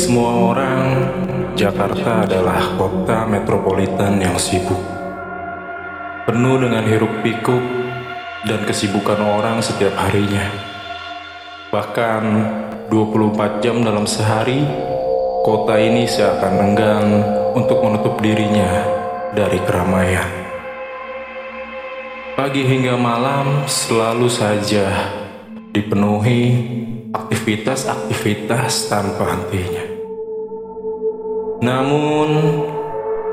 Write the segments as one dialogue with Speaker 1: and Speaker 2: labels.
Speaker 1: semua orang, Jakarta adalah kota metropolitan yang sibuk. Penuh dengan hiruk-pikuk dan kesibukan orang setiap harinya. Bahkan 24 jam dalam sehari, kota ini seakan enggan untuk menutup dirinya dari keramaian. Pagi hingga malam selalu saja dipenuhi aktivitas-aktivitas tanpa hentinya. Namun,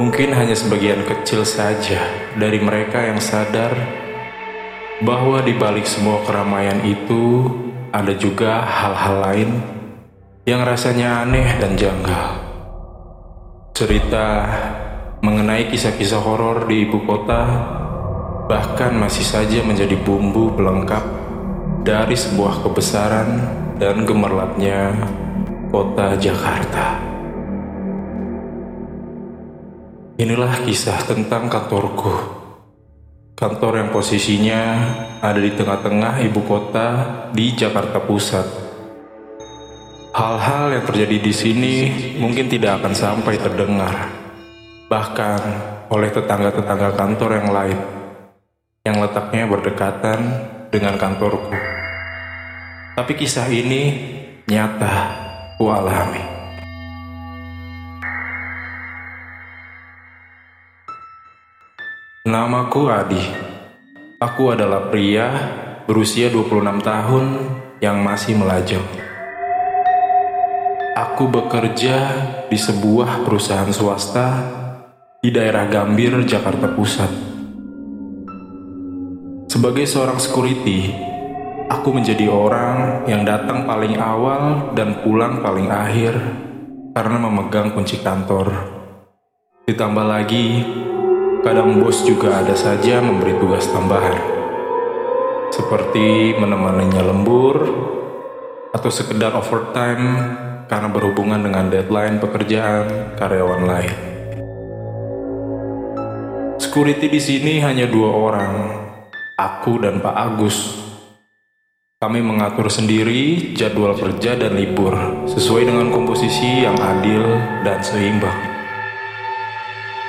Speaker 1: mungkin hanya sebagian kecil saja dari mereka yang sadar bahwa di balik semua keramaian itu ada juga hal-hal lain yang rasanya aneh dan janggal. Cerita mengenai kisah-kisah horor di ibu kota bahkan masih saja menjadi bumbu pelengkap dari sebuah kebesaran dan gemerlapnya kota Jakarta. Inilah kisah tentang kantorku. Kantor yang posisinya ada di tengah-tengah ibu kota di Jakarta Pusat. Hal-hal yang terjadi di sini mungkin tidak akan sampai terdengar, bahkan oleh tetangga-tetangga kantor yang lain yang letaknya berdekatan dengan kantorku. Tapi kisah ini nyata ku alami. Namaku Adi. Aku adalah pria berusia 26 tahun yang masih melajang. Aku bekerja di sebuah perusahaan swasta di daerah Gambir, Jakarta Pusat. Sebagai seorang security, Aku menjadi orang yang datang paling awal dan pulang paling akhir karena memegang kunci kantor. Ditambah lagi, kadang bos juga ada saja memberi tugas tambahan. Seperti menemaninya lembur atau sekedar overtime karena berhubungan dengan deadline pekerjaan karyawan lain. Security di sini hanya dua orang, aku dan Pak Agus kami mengatur sendiri jadwal kerja dan libur sesuai dengan komposisi yang adil dan seimbang.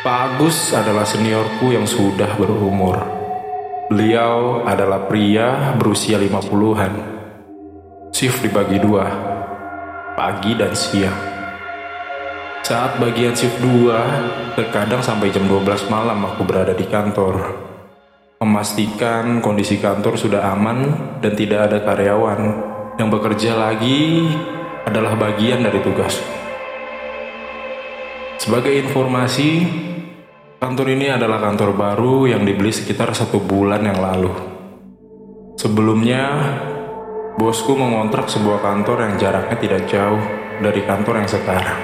Speaker 1: Pak Agus adalah seniorku yang sudah berumur. Beliau adalah pria berusia 50-an. Shift dibagi dua, pagi dan siang. Saat bagian shift 2, terkadang sampai jam 12 malam aku berada di kantor memastikan kondisi kantor sudah aman dan tidak ada karyawan yang bekerja lagi adalah bagian dari tugas. Sebagai informasi, kantor ini adalah kantor baru yang dibeli sekitar satu bulan yang lalu. Sebelumnya, bosku mengontrak sebuah kantor yang jaraknya tidak jauh dari kantor yang sekarang.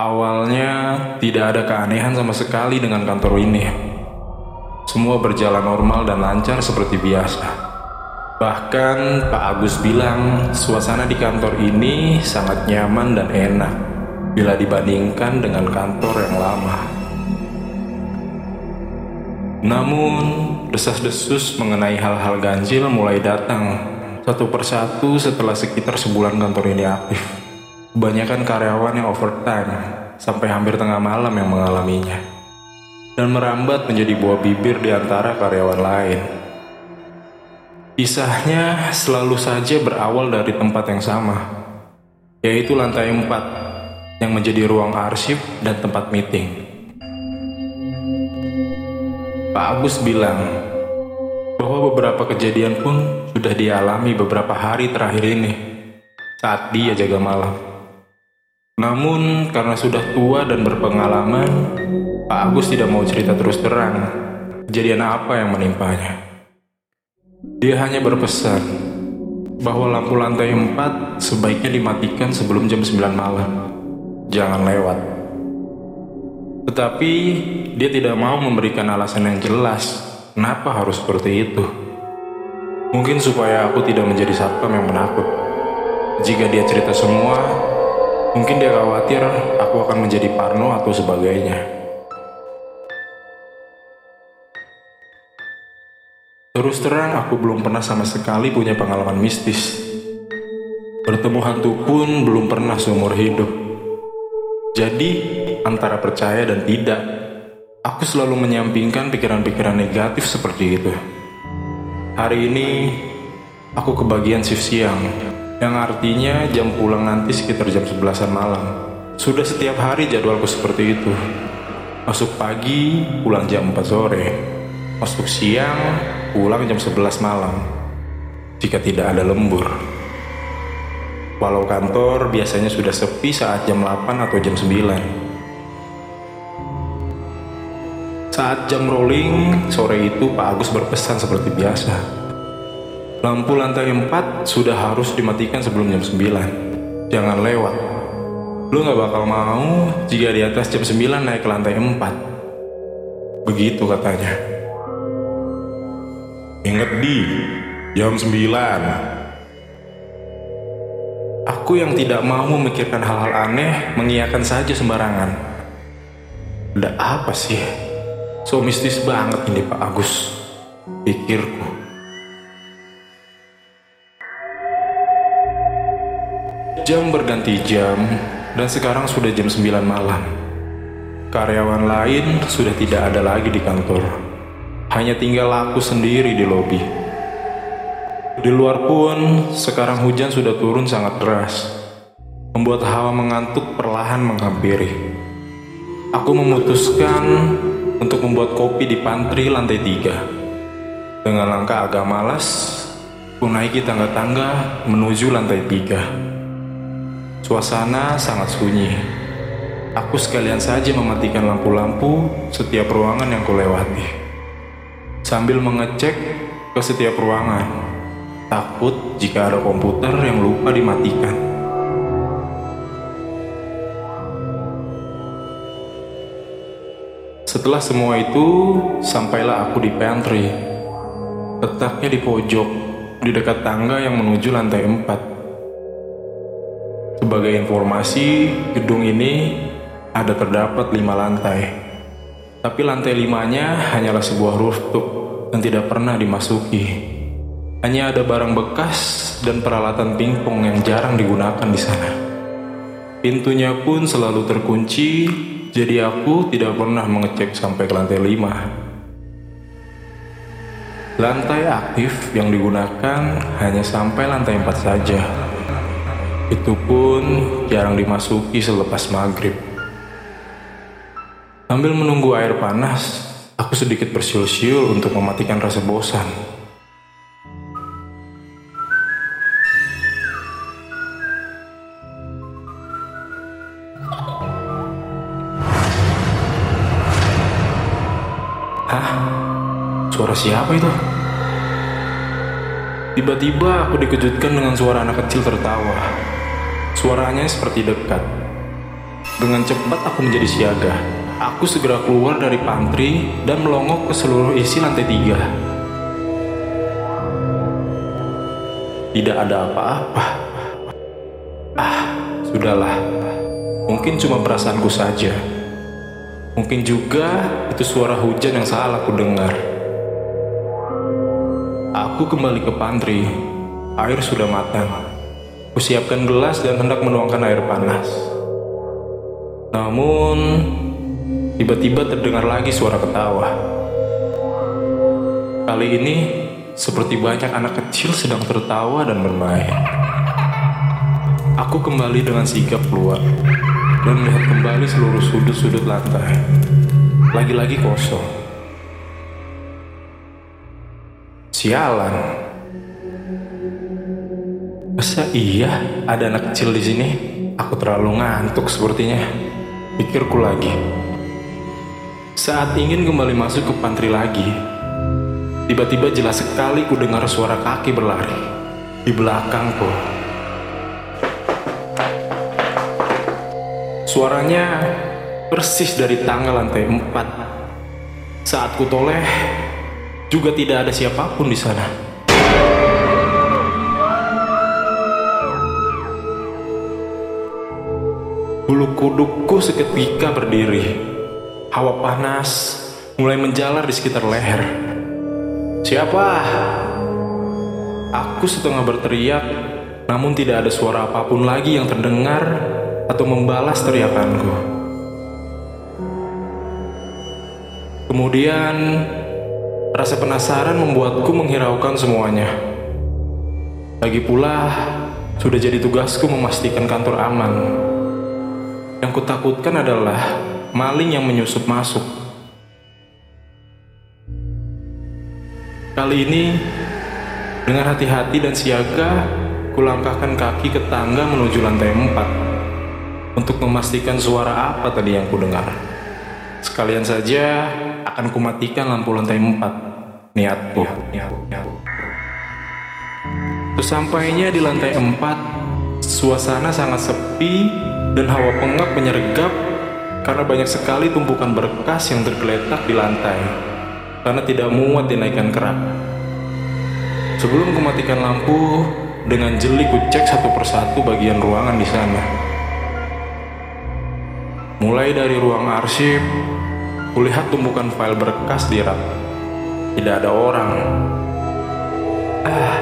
Speaker 1: Awalnya tidak ada keanehan sama sekali dengan kantor ini. Semua berjalan normal dan lancar seperti biasa. Bahkan Pak Agus bilang suasana di kantor ini sangat nyaman dan enak bila dibandingkan dengan kantor yang lama. Namun, desas-desus mengenai hal-hal ganjil mulai datang satu persatu setelah sekitar sebulan kantor ini aktif. Kebanyakan karyawan yang overtime sampai hampir tengah malam yang mengalaminya dan merambat menjadi buah bibir di antara karyawan lain. Kisahnya selalu saja berawal dari tempat yang sama, yaitu lantai 4 yang menjadi ruang arsip dan tempat meeting. Pak Agus bilang bahwa beberapa kejadian pun sudah dialami beberapa hari terakhir ini saat dia jaga malam. Namun karena sudah tua dan berpengalaman, Pak Agus tidak mau cerita terus terang kejadian apa yang menimpanya. Dia hanya berpesan bahwa lampu lantai 4 sebaiknya dimatikan sebelum jam 9 malam. Jangan lewat. Tetapi dia tidak mau memberikan alasan yang jelas kenapa harus seperti itu. Mungkin supaya aku tidak menjadi satpam yang menakut. Jika dia cerita semua, Mungkin dia khawatir aku akan menjadi parno atau sebagainya. Terus terang aku belum pernah sama sekali punya pengalaman mistis. Bertemu hantu pun belum pernah seumur hidup. Jadi, antara percaya dan tidak, aku selalu menyampingkan pikiran-pikiran negatif seperti itu. Hari ini, aku kebagian shift siang, yang artinya jam pulang nanti sekitar jam 11-an malam. Sudah setiap hari jadwalku seperti itu. Masuk pagi, pulang jam 4 sore. Masuk siang, pulang jam 11 malam. Jika tidak ada lembur. Walau kantor biasanya sudah sepi saat jam 8 atau jam 9. Saat jam rolling, sore itu Pak Agus berpesan seperti biasa. Lampu lantai 4 sudah harus dimatikan sebelum jam 9. Jangan lewat. Lu gak bakal mau jika di atas jam 9 naik ke lantai 4. Begitu katanya.
Speaker 2: Ingat di jam 9.
Speaker 1: Aku yang tidak mau memikirkan hal-hal aneh mengiyakan saja sembarangan. Ada apa sih? So mistis banget ini Pak Agus. Pikirku. Jam berganti jam dan sekarang sudah jam 9 malam. Karyawan lain sudah tidak ada lagi di kantor. Hanya tinggal aku sendiri di lobi. Di luar pun, sekarang hujan sudah turun sangat deras, membuat hawa mengantuk perlahan menghampiri. Aku memutuskan untuk membuat kopi di pantry lantai tiga. Dengan langkah agak malas, aku naiki tangga-tangga menuju lantai tiga. Suasana sangat sunyi. Aku sekalian saja mematikan lampu-lampu setiap ruangan yang kulewati sambil mengecek ke setiap ruangan. Takut jika ada komputer yang lupa dimatikan. Setelah semua itu, sampailah aku di pantry. Letaknya di pojok, di dekat tangga yang menuju lantai 4. Sebagai informasi, gedung ini ada terdapat lima lantai. Tapi lantai limanya hanyalah sebuah rooftop dan tidak pernah dimasuki. Hanya ada barang bekas dan peralatan pingpong yang jarang digunakan di sana. Pintunya pun selalu terkunci, jadi aku tidak pernah mengecek sampai ke lantai 5. Lantai aktif yang digunakan hanya sampai lantai 4 saja. Itu pun jarang dimasuki selepas maghrib. Sambil menunggu air panas, Aku sedikit bersiul-siul untuk mematikan rasa bosan. Siapa itu? Tiba-tiba aku dikejutkan dengan suara anak kecil tertawa. Suaranya seperti dekat. Dengan cepat aku menjadi siaga. Aku segera keluar dari pantry dan melongok ke seluruh isi lantai tiga. Tidak ada apa-apa. Ah, sudahlah. Mungkin cuma perasaanku saja. Mungkin juga itu suara hujan yang salah aku dengar. Aku kembali ke pantry. Air sudah matang. Kusiapkan gelas dan hendak menuangkan air panas. Namun, Tiba-tiba terdengar lagi suara ketawa. Kali ini, seperti banyak anak kecil sedang tertawa dan bermain. Aku kembali dengan sigap keluar dan melihat kembali seluruh sudut-sudut lantai. Lagi-lagi kosong. Sialan. Masa iya ada anak kecil di sini? Aku terlalu ngantuk sepertinya. Pikirku lagi. Saat ingin kembali masuk ke pantry lagi, tiba-tiba jelas sekali ku dengar suara kaki berlari di belakangku. Suaranya persis dari tangga lantai empat. Saat ku toleh, juga tidak ada siapa pun di sana. Bulu kudukku seketika berdiri Hawa panas mulai menjalar di sekitar leher. Siapa? Aku setengah berteriak, namun tidak ada suara apa pun lagi yang terdengar atau membalas teriakanku. Kemudian, rasa penasaran membuatku menghiraukan semuanya. Lagi pula, sudah jadi tugasku memastikan kantor aman. Yang kutakutkan adalah maling yang menyusup masuk. Kali ini, dengan hati-hati dan siaga, kulangkahkan kaki ke tangga menuju lantai empat untuk memastikan suara apa tadi yang kudengar. Sekalian saja akan kumatikan lampu lantai empat. Niatku. Sesampainya di lantai empat, suasana sangat sepi dan hawa pengap menyergap karena banyak sekali tumpukan berkas yang tergeletak di lantai karena tidak muat dinaikkan kerak. Sebelum kumatikan lampu, dengan jeli kucek satu persatu bagian ruangan di sana. Mulai dari ruang arsip, kulihat tumpukan file berkas di rak. Tidak ada orang. Ah,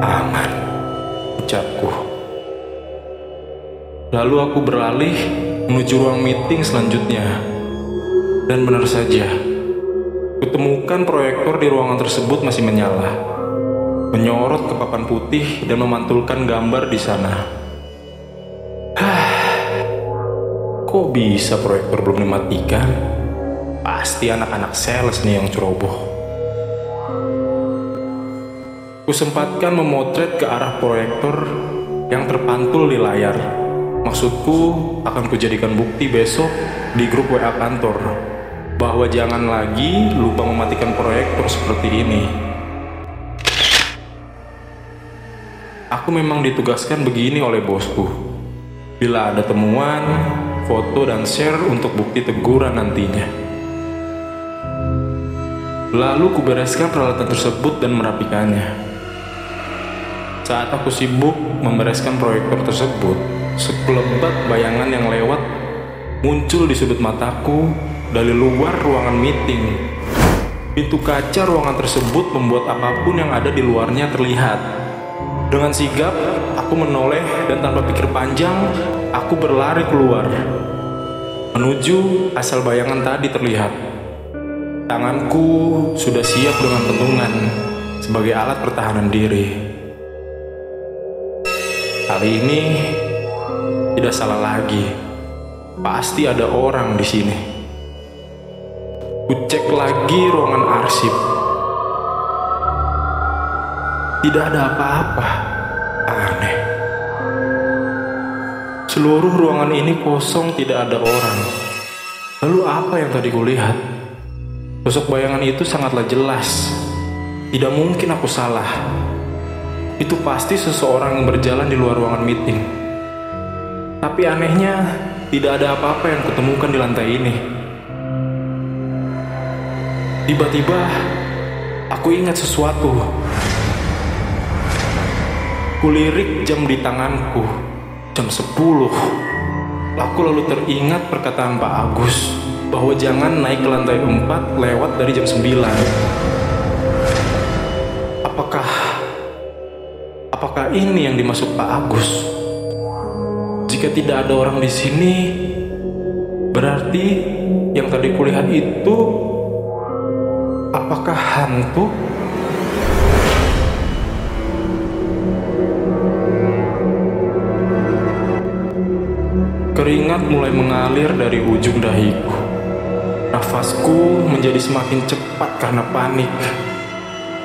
Speaker 1: aman, ucapku. Lalu aku beralih menuju ruang meeting selanjutnya. Dan benar saja, kutemukan proyektor di ruangan tersebut masih menyala. Menyorot ke papan putih dan memantulkan gambar di sana. Kok bisa proyektor belum dimatikan? Pasti anak-anak sales nih yang ceroboh. Kusempatkan memotret ke arah proyektor yang terpantul di layar. Maksudku akan kujadikan bukti besok di grup WA kantor bahwa jangan lagi lupa mematikan proyektor seperti ini. Aku memang ditugaskan begini oleh bosku. Bila ada temuan, foto dan share untuk bukti teguran nantinya. Lalu kubereskan peralatan tersebut dan merapikannya. Saat aku sibuk membereskan proyektor tersebut, sekelebat bayangan yang lewat muncul di sudut mataku dari luar ruangan meeting. Pintu kaca ruangan tersebut membuat apa pun yang ada di luarnya terlihat. Dengan sigap, aku menoleh dan tanpa pikir panjang, aku berlari keluar. Menuju asal bayangan tadi terlihat. Tanganku sudah siap dengan pentungan sebagai alat pertahanan diri. Kali ini tidak salah lagi. Pasti ada orang di sini. Kucek lagi ruangan arsip. Tidak ada apa-apa. Aneh. Seluruh ruangan ini kosong, tidak ada orang. Lalu apa yang tadi kulihat? Sosok bayangan itu sangatlah jelas. Tidak mungkin aku salah. Itu pasti seseorang yang berjalan di luar ruangan meeting. Tapi anehnya, tidak ada apa-apa yang kutemukan di lantai ini. Tiba-tiba, aku ingat sesuatu. Kulirik jam di tanganku, jam 10. Aku lalu teringat perkataan Pak Agus bahwa jangan naik ke lantai 4 lewat dari jam 9. Apakah apakah ini yang dimaksud Pak Agus? Jika tidak ada orang di sini, berarti yang tadi kulihat itu apakah hantu? Keringat mulai mengalir dari ujung dahiku. Nafasku menjadi semakin cepat karena panik.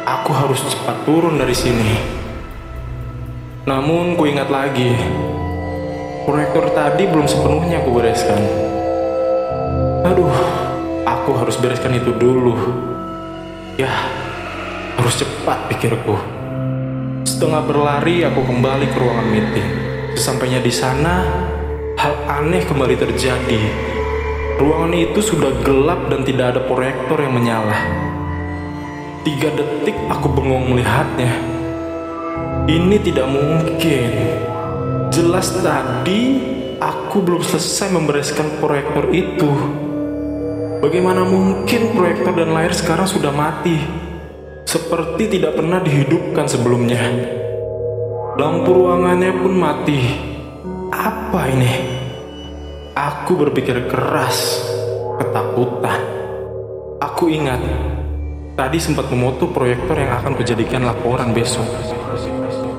Speaker 1: Aku harus cepat turun dari sini. Namun ku ingat lagi, proyektor tadi belum sepenuhnya aku bereskan. Aduh, aku harus bereskan itu dulu. Ya, harus cepat pikirku. Setengah berlari aku kembali ke ruangan meeting. Sesampainya di sana, hal aneh kembali terjadi. Ruangan itu sudah gelap dan tidak ada proyektor yang menyala. Tiga detik aku bengong melihatnya. Ini tidak mungkin. Jelas tadi aku belum selesai membereskan proyektor itu. Bagaimana mungkin proyektor dan layar sekarang sudah mati? seperti tidak pernah dihidupkan sebelumnya. Lampu ruangannya pun mati. Apa ini? Aku berpikir keras, ketakutan. Aku ingat, tadi sempat memoto proyektor yang akan kujadikan laporan besok.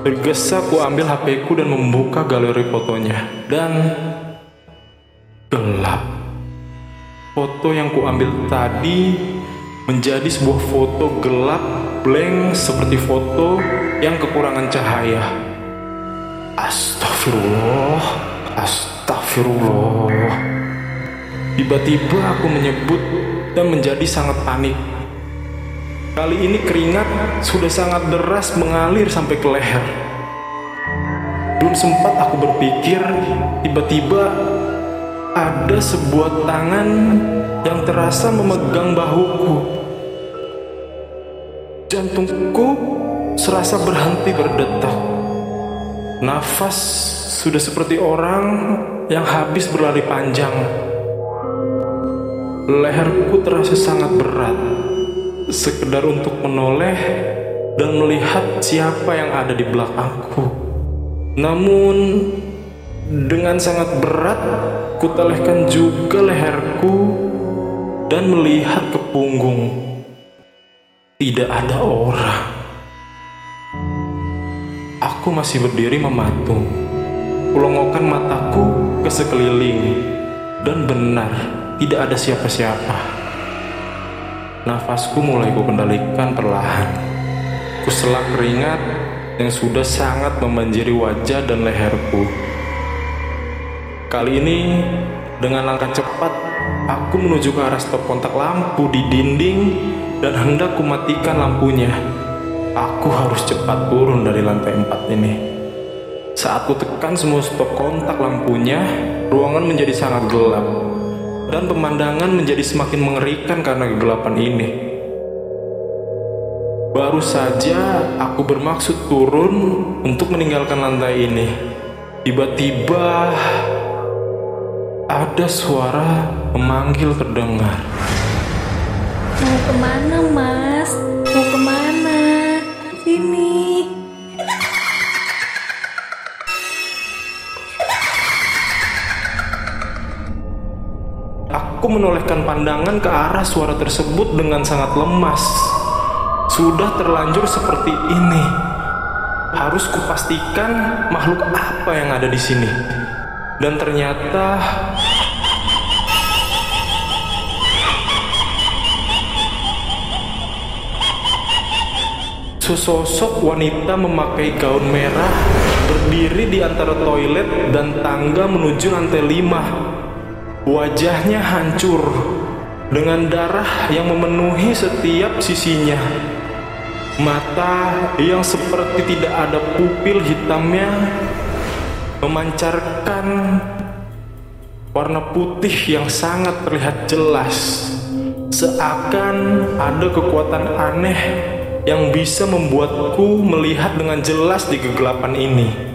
Speaker 1: Tergesa ku ambil HP ku dan membuka galeri fotonya. Dan gelap. Foto yang ku ambil tadi menjadi sebuah foto gelap blank seperti foto yang kekurangan cahaya. Astagfirullah, astagfirullah. Tiba-tiba aku menyebut dan menjadi sangat panik. Kali ini keringat sudah sangat deras mengalir sampai ke leher. Belum sempat aku berpikir, tiba-tiba ada sebuah tangan yang terasa memegang bahuku. Jantungku serasa berhenti berdetak. Nafas sudah seperti orang yang habis berlari panjang. Leherku terasa sangat berat, sekedar untuk menoleh dan melihat siapa yang ada di belakangku. Namun, dengan sangat berat, kutelehkan juga leherku dan melihat ke punggung. Tidak ada orang. Aku masih berdiri mematung, kulongokkan mataku ke sekeliling, dan benar tidak ada siapa-siapa. Nafasku mulai kukendalikan perlahan. Kuselak keringat yang sudah sangat membanjiri wajah dan leherku. Kali ini, dengan langkah cepat, aku menuju ke arah stop kontak lampu di dinding dan hendak kumatikan lampunya. Aku harus cepat turun dari lantai 4 ini. Saat ku tekan semua stop kontak lampunya, ruangan menjadi sangat gelap dan pemandangan menjadi semakin mengerikan karena kegelapan ini. Baru saja aku bermaksud turun untuk meninggalkan lantai ini. Tiba-tiba ada suara memanggil terdengar.
Speaker 3: Mau ke mana, Mas? Mau ke mana? Sini.
Speaker 1: Aku menolehkan pandangan ke arah suara tersebut dengan sangat lemas. Sudah terlanjur seperti ini. Harus kupastikan makhluk apa yang ada di sini. Dan ternyata Sesosok wanita memakai gaun merah berdiri di antara toilet dan tangga menuju lantai lima. Wajahnya hancur dengan darah yang memenuhi setiap sisinya. Mata yang seperti tidak ada pupil hitamnya memancarkan warna putih yang sangat terlihat jelas. Seakan ada kekuatan aneh yang bisa membuatku melihat dengan jelas di kegelapan ini.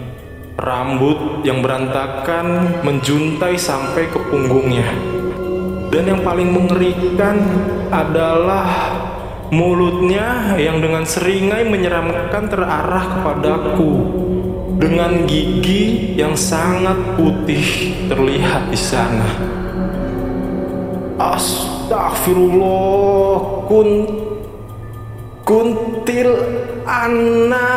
Speaker 1: Rambut yang berantakan menjuntai sampai ke punggungnya. Dan yang paling mengerikan adalah mulutnya yang dengan seringai menyeramkan terarah kepadaku. Dengan gigi yang sangat putih terlihat di sana. Astagfirullah, kun kuntil anak.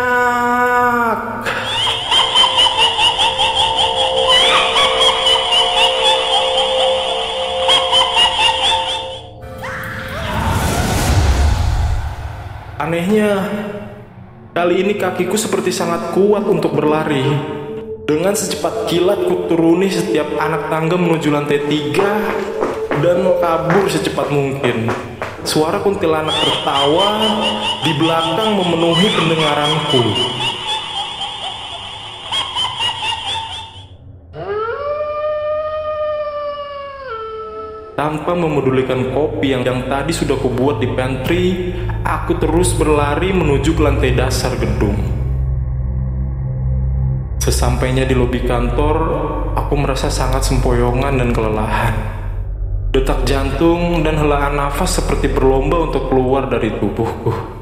Speaker 1: Anehnya, kali ini kakiku seperti sangat kuat untuk berlari. Dengan secepat kilat ku turuni setiap anak tangga menuju lantai tiga dan kabur secepat mungkin. Suara kuntilanak tertawa di belakang memenuhi pendengaranku. Tanpa memedulikan kopi yang, yang tadi sudah kubuat di pantry, aku terus berlari menuju ke lantai dasar gedung. Sesampainya di lobi kantor, aku merasa sangat sempoyongan dan kelelahan. Detak jantung dan helaan nafas seperti berlomba untuk keluar dari tubuhku.